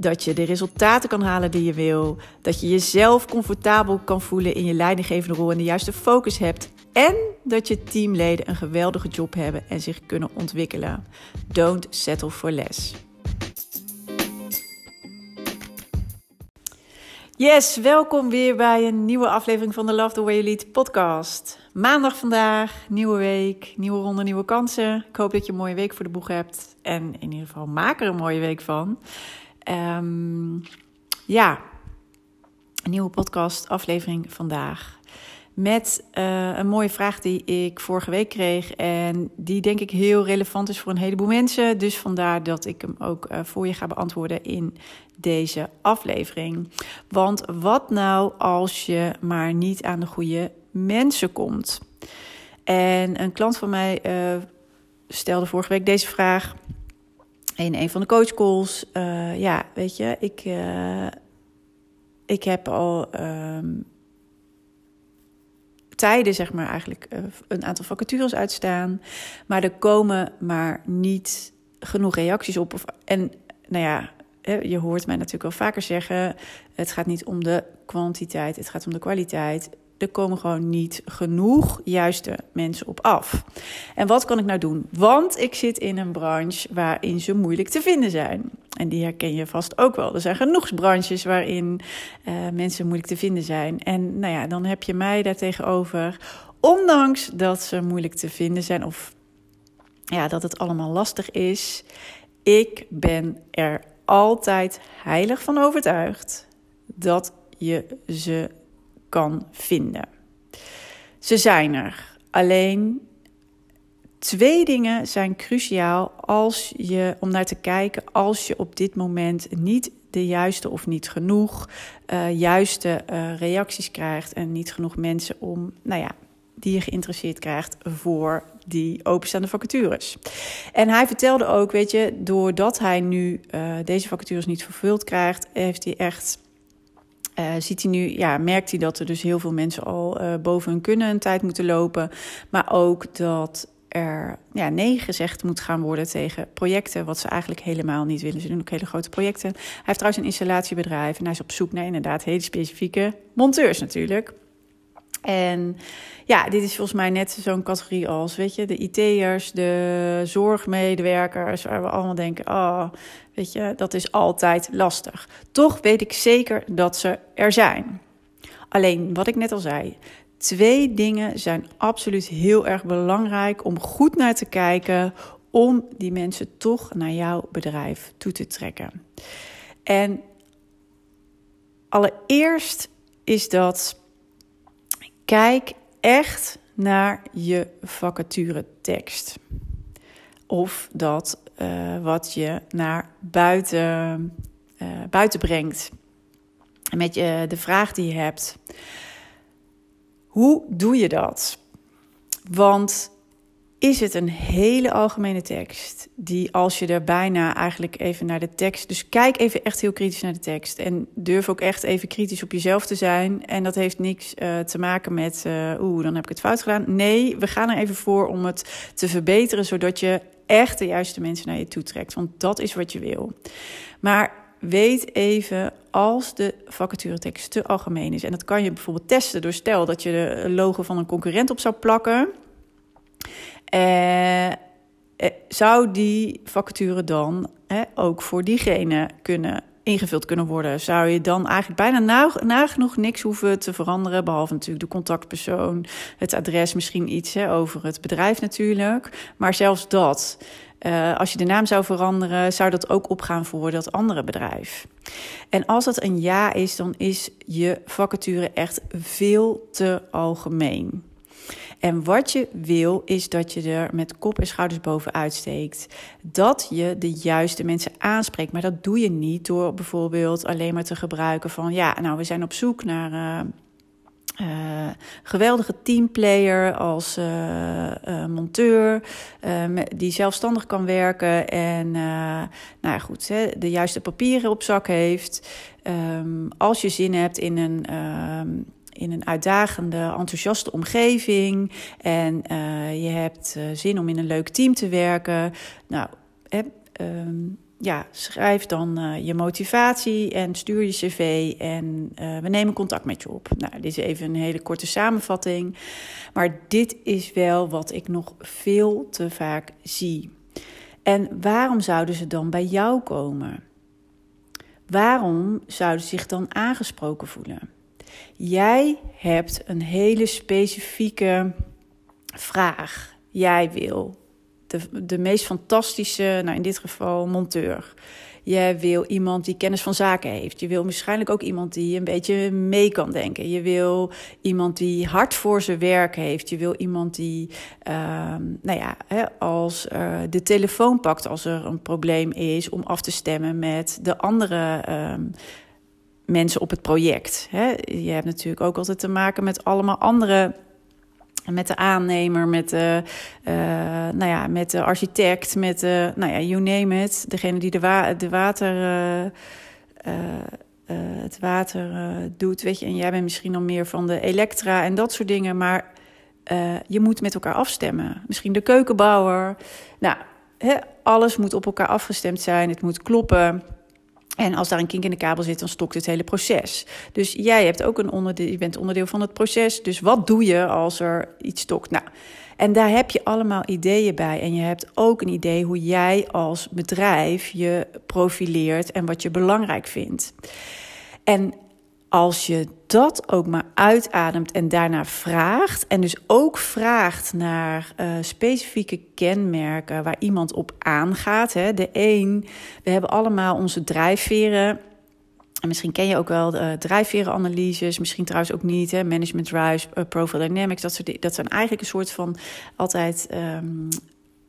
Dat je de resultaten kan halen die je wil. Dat je jezelf comfortabel kan voelen in je leidinggevende rol en de juiste focus hebt. En dat je teamleden een geweldige job hebben en zich kunnen ontwikkelen. Don't settle for less. Yes, welkom weer bij een nieuwe aflevering van de Love the Way You Lead podcast. Maandag vandaag, nieuwe week, nieuwe ronde, nieuwe kansen. Ik hoop dat je een mooie week voor de boeg hebt. En in ieder geval maak er een mooie week van. Um, ja, een nieuwe podcast aflevering vandaag. Met uh, een mooie vraag die ik vorige week kreeg. En die denk ik heel relevant is voor een heleboel mensen. Dus vandaar dat ik hem ook uh, voor je ga beantwoorden in deze aflevering. Want wat nou als je maar niet aan de goede mensen komt? En een klant van mij uh, stelde vorige week deze vraag in een van de coachcalls. Uh, ja, weet je, ik, uh, ik heb al um, tijden, zeg maar, eigenlijk een aantal vacatures uitstaan. Maar er komen maar niet genoeg reacties op. Of, en nou ja, je hoort mij natuurlijk wel vaker zeggen: het gaat niet om de kwantiteit, het gaat om de kwaliteit. Er komen gewoon niet genoeg juiste mensen op af. En wat kan ik nou doen? Want ik zit in een branche waarin ze moeilijk te vinden zijn. En die herken je vast ook wel. Er zijn genoeg branches waarin uh, mensen moeilijk te vinden zijn. En nou ja, dan heb je mij daartegenover. Ondanks dat ze moeilijk te vinden zijn of ja, dat het allemaal lastig is. Ik ben er altijd heilig van overtuigd dat je ze kan vinden. Ze zijn er. Alleen twee dingen zijn cruciaal als je, om naar te kijken als je op dit moment niet de juiste of niet genoeg uh, juiste uh, reacties krijgt en niet genoeg mensen om, nou ja, die je geïnteresseerd krijgt voor die openstaande vacatures. En hij vertelde ook, weet je, doordat hij nu uh, deze vacatures niet vervuld krijgt, heeft hij echt. Uh, ziet hij nu, ja, merkt hij dat er dus heel veel mensen al uh, boven hun kunnen een tijd moeten lopen. Maar ook dat er ja, nee gezegd moet gaan worden tegen projecten, wat ze eigenlijk helemaal niet willen. Ze doen ook hele grote projecten. Hij heeft trouwens een installatiebedrijf en hij is op zoek naar inderdaad hele specifieke monteurs natuurlijk. En ja, dit is volgens mij net zo'n categorie als, weet je, de IT'ers, de zorgmedewerkers, waar we allemaal denken, oh, weet je, dat is altijd lastig. Toch weet ik zeker dat ze er zijn. Alleen, wat ik net al zei, twee dingen zijn absoluut heel erg belangrijk om goed naar te kijken, om die mensen toch naar jouw bedrijf toe te trekken. En allereerst is dat Kijk echt naar je vacature tekst. Of dat uh, wat je naar buiten, uh, buiten brengt. Met je, de vraag die je hebt. Hoe doe je dat? Want is het een hele algemene tekst. Die als je er bijna eigenlijk even naar de tekst. Dus kijk even echt heel kritisch naar de tekst. En durf ook echt even kritisch op jezelf te zijn. En dat heeft niks uh, te maken met. Uh, Oeh, dan heb ik het fout gedaan. Nee, we gaan er even voor om het te verbeteren. Zodat je echt de juiste mensen naar je toe trekt. Want dat is wat je wil. Maar weet even als de vacaturetekst te algemeen is. En dat kan je bijvoorbeeld testen door stel dat je de logo van een concurrent op zou plakken. Uh, zou die vacature dan ook voor diegene kunnen ingevuld kunnen worden? Zou je dan eigenlijk bijna nagenoeg niks hoeven te veranderen, behalve natuurlijk de contactpersoon, het adres, misschien iets hè, over het bedrijf natuurlijk. Maar zelfs dat, uh, als je de naam zou veranderen, zou dat ook opgaan voor dat andere bedrijf. En als dat een ja is, dan is je vacature echt veel te algemeen. En wat je wil, is dat je er met kop en schouders bovenuit steekt. Dat je de juiste mensen aanspreekt. Maar dat doe je niet door bijvoorbeeld alleen maar te gebruiken van... ja, nou, we zijn op zoek naar... Uh, geweldige teamplayer als uh, monteur, die zelfstandig kan werken en nou goed, hè, de juiste papieren op zak heeft. Um, als je zin hebt in een ehm, in een uitdagende, enthousiaste omgeving. En uh, je hebt uh, zin om in een leuk team te werken. Nou, um, ja, schrijf dan uh, je motivatie en stuur je cv en we nemen contact met je op. Nou, dit is even een hele korte samenvatting. Maar dit is wel wat ik nog veel te vaak zie. En waarom zouden ze dan bij jou komen? Waarom zouden ze zich dan aangesproken voelen? Jij hebt een hele specifieke vraag. Jij wil de, de meest fantastische, nou in dit geval monteur. Je wil iemand die kennis van zaken heeft. Je wil waarschijnlijk ook iemand die een beetje mee kan denken. Je wil iemand die hard voor zijn werk heeft. Je wil iemand die, uh, nou ja, hè, als uh, de telefoon pakt als er een probleem is, om af te stemmen met de andere. Uh, mensen op het project. Hè? Je hebt natuurlijk ook altijd te maken met allemaal andere met de aannemer, met de, uh, nou ja, met de architect, met de, nou ja, you name it. Degene die de, wa de water, uh, uh, het water doet, weet je. En jij bent misschien nog meer van de elektra en dat soort dingen. Maar je moet met elkaar afstemmen. Misschien de keukenbouwer. Nou, hè, alles moet op elkaar afgestemd zijn. Het moet kloppen. En als daar een kink in de kabel zit, dan stokt het hele proces. Dus jij hebt ook een onderdeel, je bent onderdeel van het proces. Dus wat doe je als er iets stokt? Nou, en daar heb je allemaal ideeën bij. En je hebt ook een idee hoe jij als bedrijf je profileert en wat je belangrijk vindt. En als je dat ook maar uitademt en daarna vraagt, en dus ook vraagt naar uh, specifieke kenmerken waar iemand op aangaat. Hè. De een, we hebben allemaal onze drijfveren. En misschien ken je ook wel uh, drijfverenanalyses, misschien trouwens ook niet. Hè. Management drives, uh, profile dynamics, dat, soort, dat zijn eigenlijk een soort van altijd um,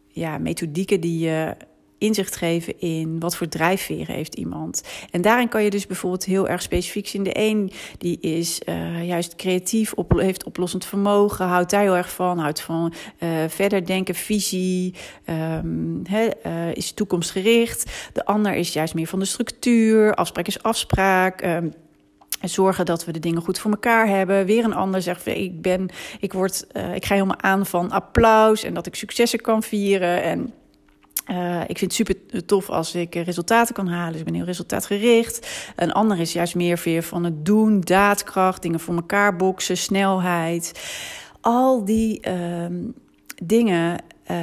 ja, methodieken die je inzicht geven in wat voor drijfveren heeft iemand. En daarin kan je dus bijvoorbeeld heel erg specifiek zien. De een die is uh, juist creatief, heeft oplossend vermogen, houdt daar heel erg van, houdt van uh, verder denken, visie, he, uh, is toekomstgericht. De ander is juist meer van de structuur, afspraak is afspraak. Um, zorgen dat we de dingen goed voor elkaar hebben. Weer een ander zegt, ik ben, ik word, ik ga helemaal aan van applaus en dat ik successen kan vieren en uh, ik vind het super tof als ik resultaten kan halen. Dus ik ben heel resultaatgericht. Een ander is juist meer van het doen, daadkracht, dingen voor elkaar boksen, snelheid. Al die uh, dingen, uh,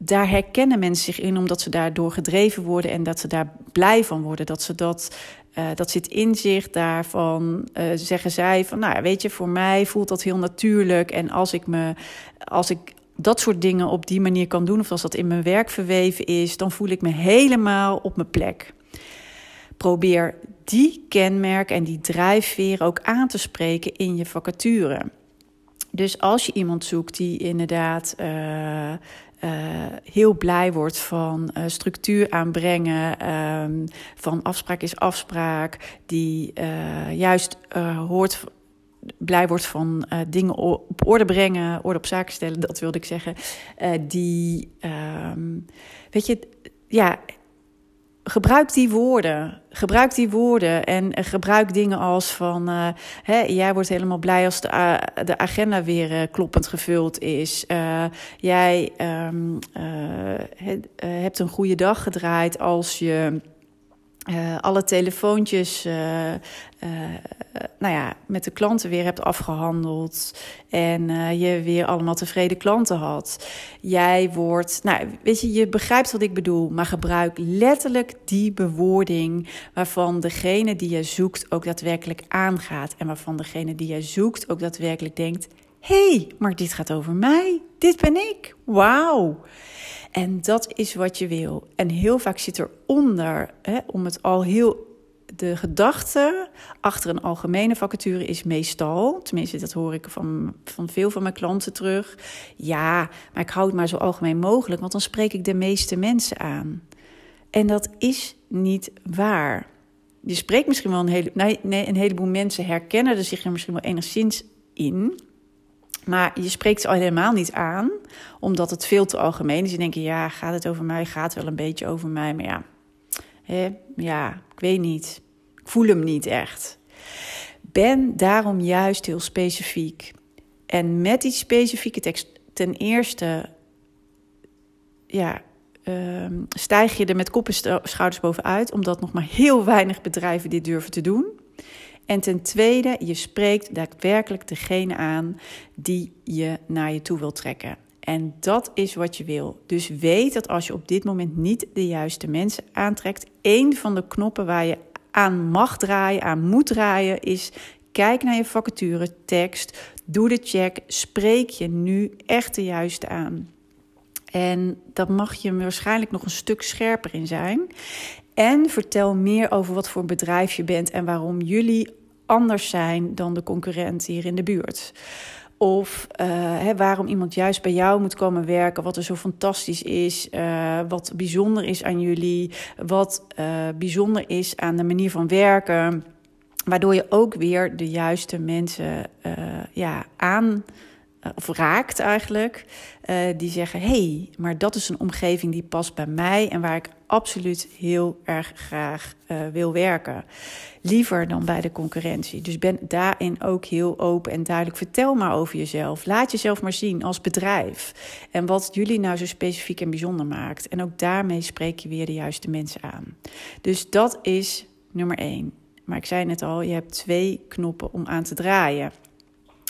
daar herkennen mensen zich in omdat ze daardoor gedreven worden en dat ze daar blij van worden. Dat ze dat. Uh, dat zit in zich. Daarvan zeggen zij van, nou weet je, voor mij voelt dat heel natuurlijk. En als ik me, als ik dat soort dingen op die manier kan doen, of als dat in mijn werk verweven is, dan voel ik me helemaal op mijn plek. Probeer die kenmerken en die drijfveer ook aan te spreken in je vacature. Dus als je iemand zoekt die inderdaad uh, uh, heel blij wordt van uh, structuur aanbrengen, um, van afspraak is afspraak, die juist hoort blij wordt van uh, dingen op orde brengen, orde op zaken stellen, dat wilde ik zeggen. Uh, die, um, weet je, ja, gebruik die woorden. Gebruik die woorden en gebruik dingen als van, hè, jij wordt helemaal blij als de, agenda weer kloppend gevuld is. jij um, hebt een goede dag gedraaid als je uh, alle telefoontjes uh, uh, nou ja, met de klanten weer hebt afgehandeld. En je weer allemaal tevreden klanten had. Jij wordt, nou weet je, je begrijpt wat ik bedoel. Maar gebruik letterlijk die bewoording waarvan degene die je zoekt ook daadwerkelijk aangaat. En waarvan degene die je zoekt ook daadwerkelijk denkt: hey, maar dit gaat over mij. Dit ben ik. Wauw. En dat is wat je wil. En heel vaak zit eronder, hè, om het al heel de gedachte achter een algemene vacature is meestal, tenminste dat hoor ik van, van veel van mijn klanten terug. Ja, maar ik hou het maar zo algemeen mogelijk, want dan spreek ik de meeste mensen aan. En dat is niet waar. Je spreekt misschien wel een, hele, nee, nee, een heleboel mensen herkennen er zich er misschien wel enigszins in. Maar je spreekt ze al helemaal niet aan, omdat het veel te algemeen is. Je denkt, ja, gaat het over mij? Gaat het wel een beetje over mij? Maar ja, hè, ja, ik weet niet. Ik voel hem niet echt. Ben daarom juist heel specifiek. En met die specifieke tekst, ten eerste, ja, uh, stijg je er met kop en schouders bovenuit, omdat nog maar heel weinig bedrijven dit durven te doen. En ten tweede, je spreekt daadwerkelijk degene aan die je naar je toe wil trekken. En dat is wat je wil. Dus weet dat als je op dit moment niet de juiste mensen aantrekt, één van de knoppen waar je aan mag draaien, aan moet draaien, is kijk naar je vacature, tekst, doe de check, spreek je nu echt de juiste aan. En dat mag je waarschijnlijk nog een stuk scherper in zijn. En vertel meer over wat voor bedrijf je bent en waarom jullie anders zijn dan de concurrent hier in de buurt. Of uh, hè, waarom iemand juist bij jou moet komen werken, wat er zo fantastisch is, uh, wat bijzonder is aan jullie, wat uh, bijzonder is aan de manier van werken. Waardoor je ook weer de juiste mensen ja, aan eh, of raakt eigenlijk, uh, die zeggen: hey, maar dat is een omgeving die past bij mij en waar ik absoluut heel erg graag uh, wil werken. Liever dan bij de concurrentie. Dus ben daarin ook heel open en duidelijk. Vertel maar over jezelf. Laat jezelf maar zien als bedrijf. En wat jullie nou zo specifiek en bijzonder maakt. En ook daarmee spreek je weer de juiste mensen aan. Dus dat is nummer één. Maar ik zei net al, je hebt twee knoppen om aan te draaien.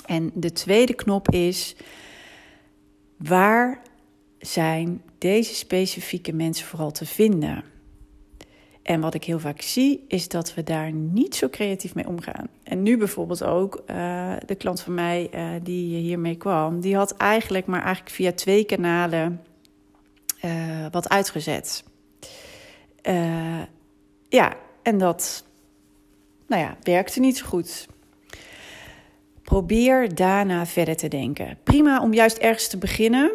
En de tweede knop is: waar zijn deze specifieke mensen vooral te vinden? En wat ik heel vaak zie, is dat we daar niet zo creatief mee omgaan. En nu bijvoorbeeld ook, uh, de klant van mij uh, die hiermee kwam, die had eigenlijk maar eigenlijk via twee kanalen uh, wat uitgezet. ja, en dat nou ja, werkte niet zo goed. Probeer daarna verder te denken. Prima om juist ergens te beginnen.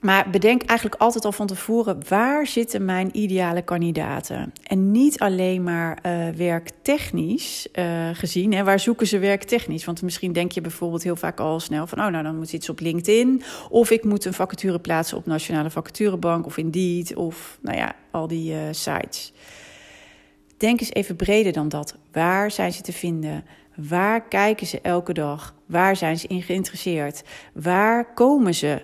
Maar bedenk eigenlijk altijd al van tevoren waar zitten mijn ideale kandidaten. En niet alleen maar uh, werktechnisch uh, gezien. Hè, waar zoeken ze werktechnisch? Want misschien denk je bijvoorbeeld heel vaak al snel van... oh, nou dan moet iets op LinkedIn. Of ik moet een vacature plaatsen op Nationale Vacaturebank of Indeed. Of nou ja, al die uh, sites. Denk eens even breder dan dat. Waar zijn ze te vinden? Waar kijken ze elke dag? Waar zijn ze in geïnteresseerd? Waar komen ze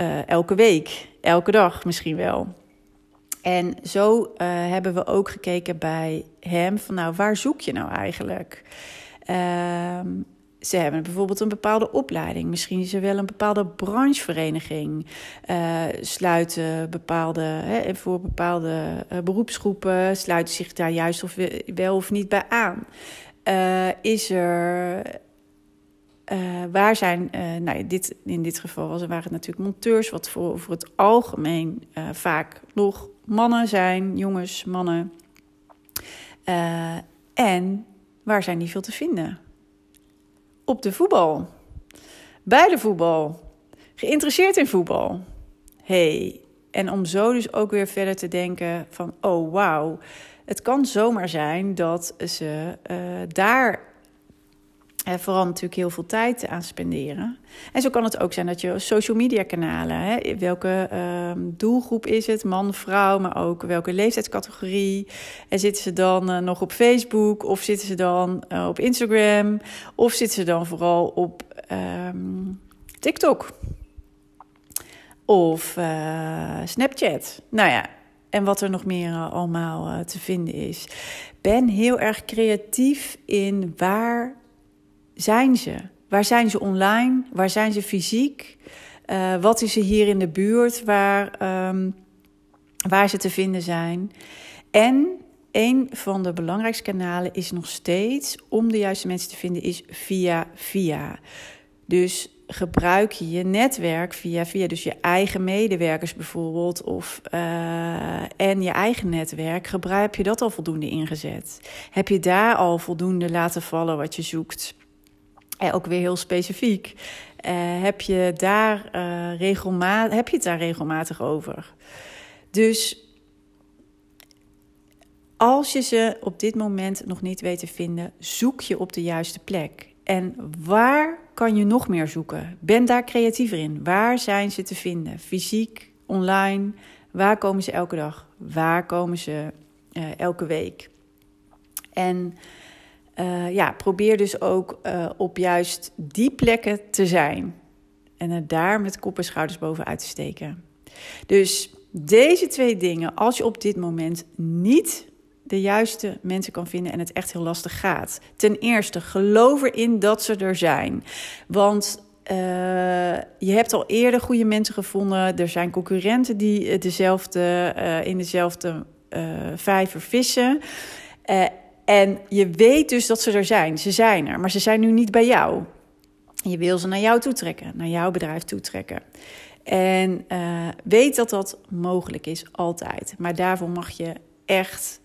uh, elke week? Elke dag misschien wel. En zo uh, hebben we ook gekeken bij hem van nou, waar zoek je nou eigenlijk? Uh, ze hebben bijvoorbeeld een bepaalde opleiding. Misschien is er wel een bepaalde branchevereniging. Uh, sluiten bepaalde, hè, voor bepaalde beroepsgroepen, sluiten zich daar juist of wel of niet bij aan. Uh, is er. Uh, waar zijn, uh, nou, dit, in dit geval was, waren het natuurlijk monteurs, wat voor, voor het algemeen vaak nog mannen zijn, jongens, mannen. en waar zijn die veel te vinden? Op de voetbal. Bij de voetbal. Geïnteresseerd in voetbal. hey. en om zo dus ook weer verder te denken van, oh wauw het kan zomaar zijn dat ze uh, daar uh, vooral natuurlijk heel veel tijd aan spenderen. En zo kan het ook zijn dat je social media kanalen, hè, welke uh, doelgroep is het, man, vrouw, maar ook welke leeftijdscategorie. En zitten ze dan uh, nog op Facebook of zitten ze dan op Instagram of zitten ze dan vooral op um, TikTok? Of Snapchat. Nou ja, en wat er nog meer uh, allemaal uh, te vinden is. Ben heel erg creatief in waar zijn ze? Waar zijn ze online? Waar zijn ze fysiek? Uh, wat is er hier in de buurt waar, um, waar ze te vinden zijn? En een van de belangrijkste kanalen is nog steeds om de juiste mensen te vinden, is via via. Dus gebruik je je netwerk via, via dus je eigen medewerkers bijvoorbeeld, of, uh, en je eigen netwerk, gebruik je dat al voldoende ingezet? Heb je daar al voldoende laten vallen wat je zoekt? Ook weer heel specifiek. Uh, heb, je daar, uh, regelmatig, heb je het daar regelmatig over? Dus als je ze op dit moment nog niet weet te vinden, zoek je op de juiste plek. En waar kan je nog meer zoeken? Ben daar creatiever in. Waar zijn ze te vinden? Fysiek, online. Waar komen ze elke dag? Waar komen ze uh, elke week? En uh, ja, probeer dus ook uh, op juist die plekken te zijn. En er daar met kop en schouders bovenuit te steken. Dus deze twee dingen, als je op dit moment niet de juiste mensen kan vinden en het echt heel lastig gaat. Ten eerste, geloof erin dat ze er zijn. Want uh, je hebt al eerder goede mensen gevonden. Er zijn concurrenten die dezelfde, uh, in dezelfde vijver vissen. en je weet dus dat ze er zijn. Ze zijn er, maar ze zijn nu niet bij jou. Je wil ze naar jou toetrekken, naar jouw bedrijf toetrekken. En weet dat dat mogelijk is, altijd. Maar daarvoor mag je echt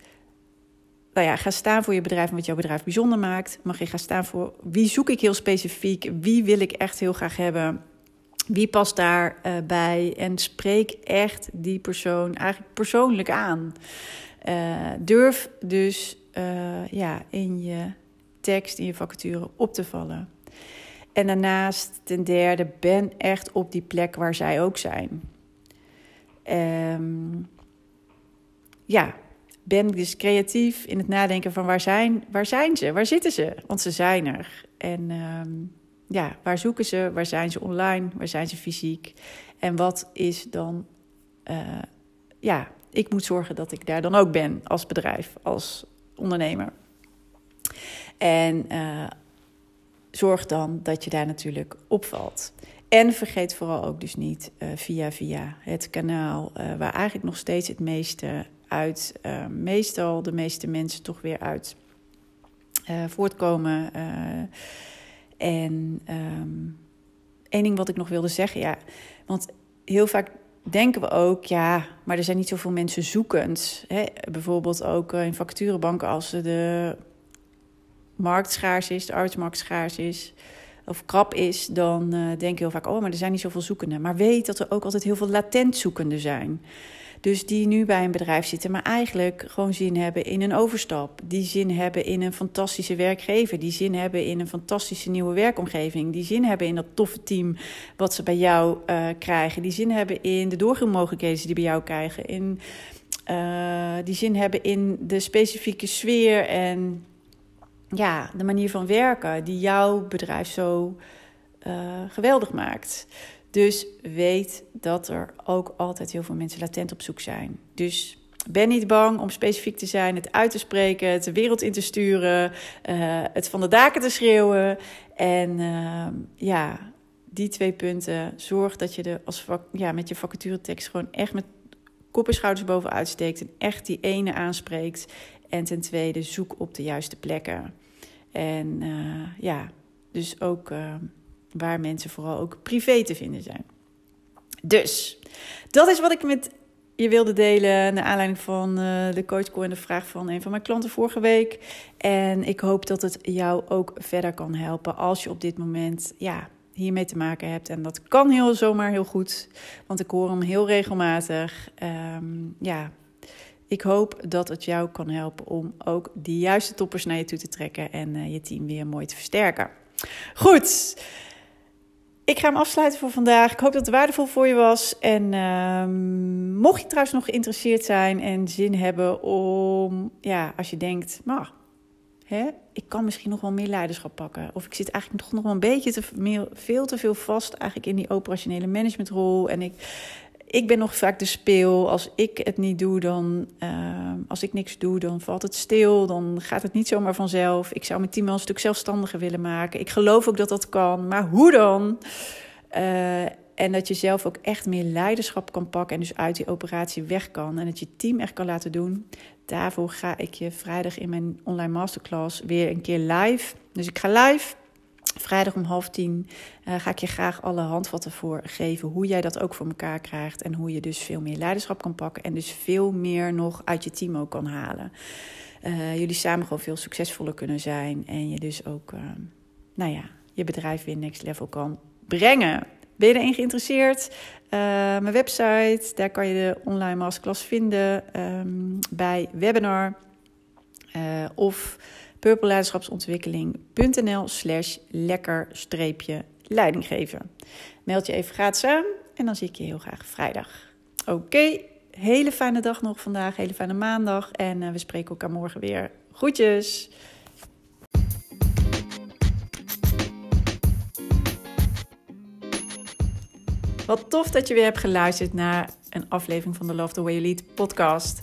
nou ja, ga staan voor je bedrijf en wat jouw bedrijf bijzonder maakt. Mag je gaan staan voor wie zoek ik heel specifiek, wie wil ik echt heel graag hebben, wie past daarbij uh, bij en spreek echt die persoon eigenlijk persoonlijk aan. Uh, durf dus uh, ja, in je tekst, in je vacature op te vallen. En daarnaast, ten derde, ben echt op die plek waar zij ook zijn. Um, ja, ben dus creatief in het nadenken van waar zijn, waar zijn ze? Waar zitten ze? Want ze zijn er. En um, ja, waar zoeken ze? Waar zijn ze online? Waar zijn ze fysiek? En wat is dan... Uh, ja, ik moet zorgen dat ik daar dan ook ben als bedrijf, als ondernemer. En uh, zorg dan dat je daar natuurlijk opvalt. En vergeet vooral ook dus niet uh, via via het kanaal waar eigenlijk nog steeds het meeste uit, uh, meestal de meeste mensen toch weer uit uh, voortkomen. Uh, en um, één ding wat ik nog wilde zeggen, ja, want heel vaak denken we ook, ja, maar er zijn niet zoveel mensen zoekend. Hè? Bijvoorbeeld ook in vacaturebanken als de markt schaars is, de arbeidsmarkt schaars is of krap is, dan uh, denk je heel vaak: oh, maar er zijn niet zoveel zoekenden. Maar weet dat er ook altijd heel veel latent zoekenden zijn. Dus die nu bij een bedrijf zitten, maar eigenlijk gewoon zin hebben in een overstap. Die zin hebben in een fantastische werkgever. Die zin hebben in een fantastische nieuwe werkomgeving. Die zin hebben in dat toffe team wat ze bij jou uh, krijgen. Die zin hebben in de doorgroeimogelijkheden die bij jou krijgen. In, uh, die zin hebben in de specifieke sfeer en ja, de manier van werken die jouw bedrijf zo uh, geweldig maakt. Dus weet dat er ook altijd heel veel mensen latent op zoek zijn. Dus ben niet bang om specifiek te zijn, het uit te spreken, het de wereld in te sturen, uh, het van de daken te schreeuwen. En uh, ja, die twee punten. Zorg dat je de als ja, met je vacaturetekst gewoon echt met kop en schouders bovenuit steekt en echt die ene aanspreekt. En ten tweede, zoek op de juiste plekken. En uh, ja, dus ook waar mensen vooral ook privé te vinden zijn. Dus dat is wat ik met je wilde delen naar aanleiding van uh, de coachcall en de vraag van een van mijn klanten vorige week. En ik hoop dat het jou ook verder kan helpen als je op dit moment ja, hiermee te maken hebt. En dat kan heel zomaar heel goed, want ik hoor hem heel regelmatig. Um, ja, ik hoop dat het jou kan helpen om ook die juiste toppers naar je toe te trekken en uh, je team weer mooi te versterken. Goed. Ik ga hem afsluiten voor vandaag. Ik hoop dat het waardevol voor je was. En uh, mocht je trouwens nog geïnteresseerd zijn en zin hebben om, ja, als je denkt, maar hè, ik kan misschien nog wel meer leiderschap pakken. Of ik zit eigenlijk toch nog wel een beetje te, veel te veel vast eigenlijk in die operationele managementrol. En ik, ik ben nog vaak de speel. Als ik het niet doe, dan, uh, als ik niks doe, dan valt het stil. Dan gaat het niet zomaar vanzelf. Ik zou mijn team wel een stuk zelfstandiger willen maken. Ik geloof ook dat dat kan. Maar hoe dan? Uh, en dat je zelf ook echt meer leiderschap kan pakken en dus uit die operatie weg kan. En dat je team echt kan laten doen. Daarvoor ga ik je vrijdag in mijn online masterclass weer een keer live. Dus ik ga live Vrijdag om half tien uh, ga ik je graag alle handvatten voor geven. Hoe jij dat ook voor elkaar krijgt. En hoe je dus veel meer leiderschap kan pakken. En dus veel meer nog uit je team ook kan halen. Uh, jullie samen gewoon veel succesvoller kunnen zijn. En je dus ook, uh, nou ja, je bedrijf weer next level kan brengen. Ben je erin geïnteresseerd? Mijn website, daar kan je de online masterclass vinden um, bij webinar. of purpleleiderschapsontwikkeling.nl slash lekker streepje leiding geven. Meld je even gratis aan en dan zie ik je heel graag vrijdag. Oké, hele fijne dag nog vandaag, hele fijne maandag en uh, we spreken elkaar morgen weer. Groetjes! Wat tof dat je weer hebt geluisterd naar een aflevering van de Love the Way You Lead podcast.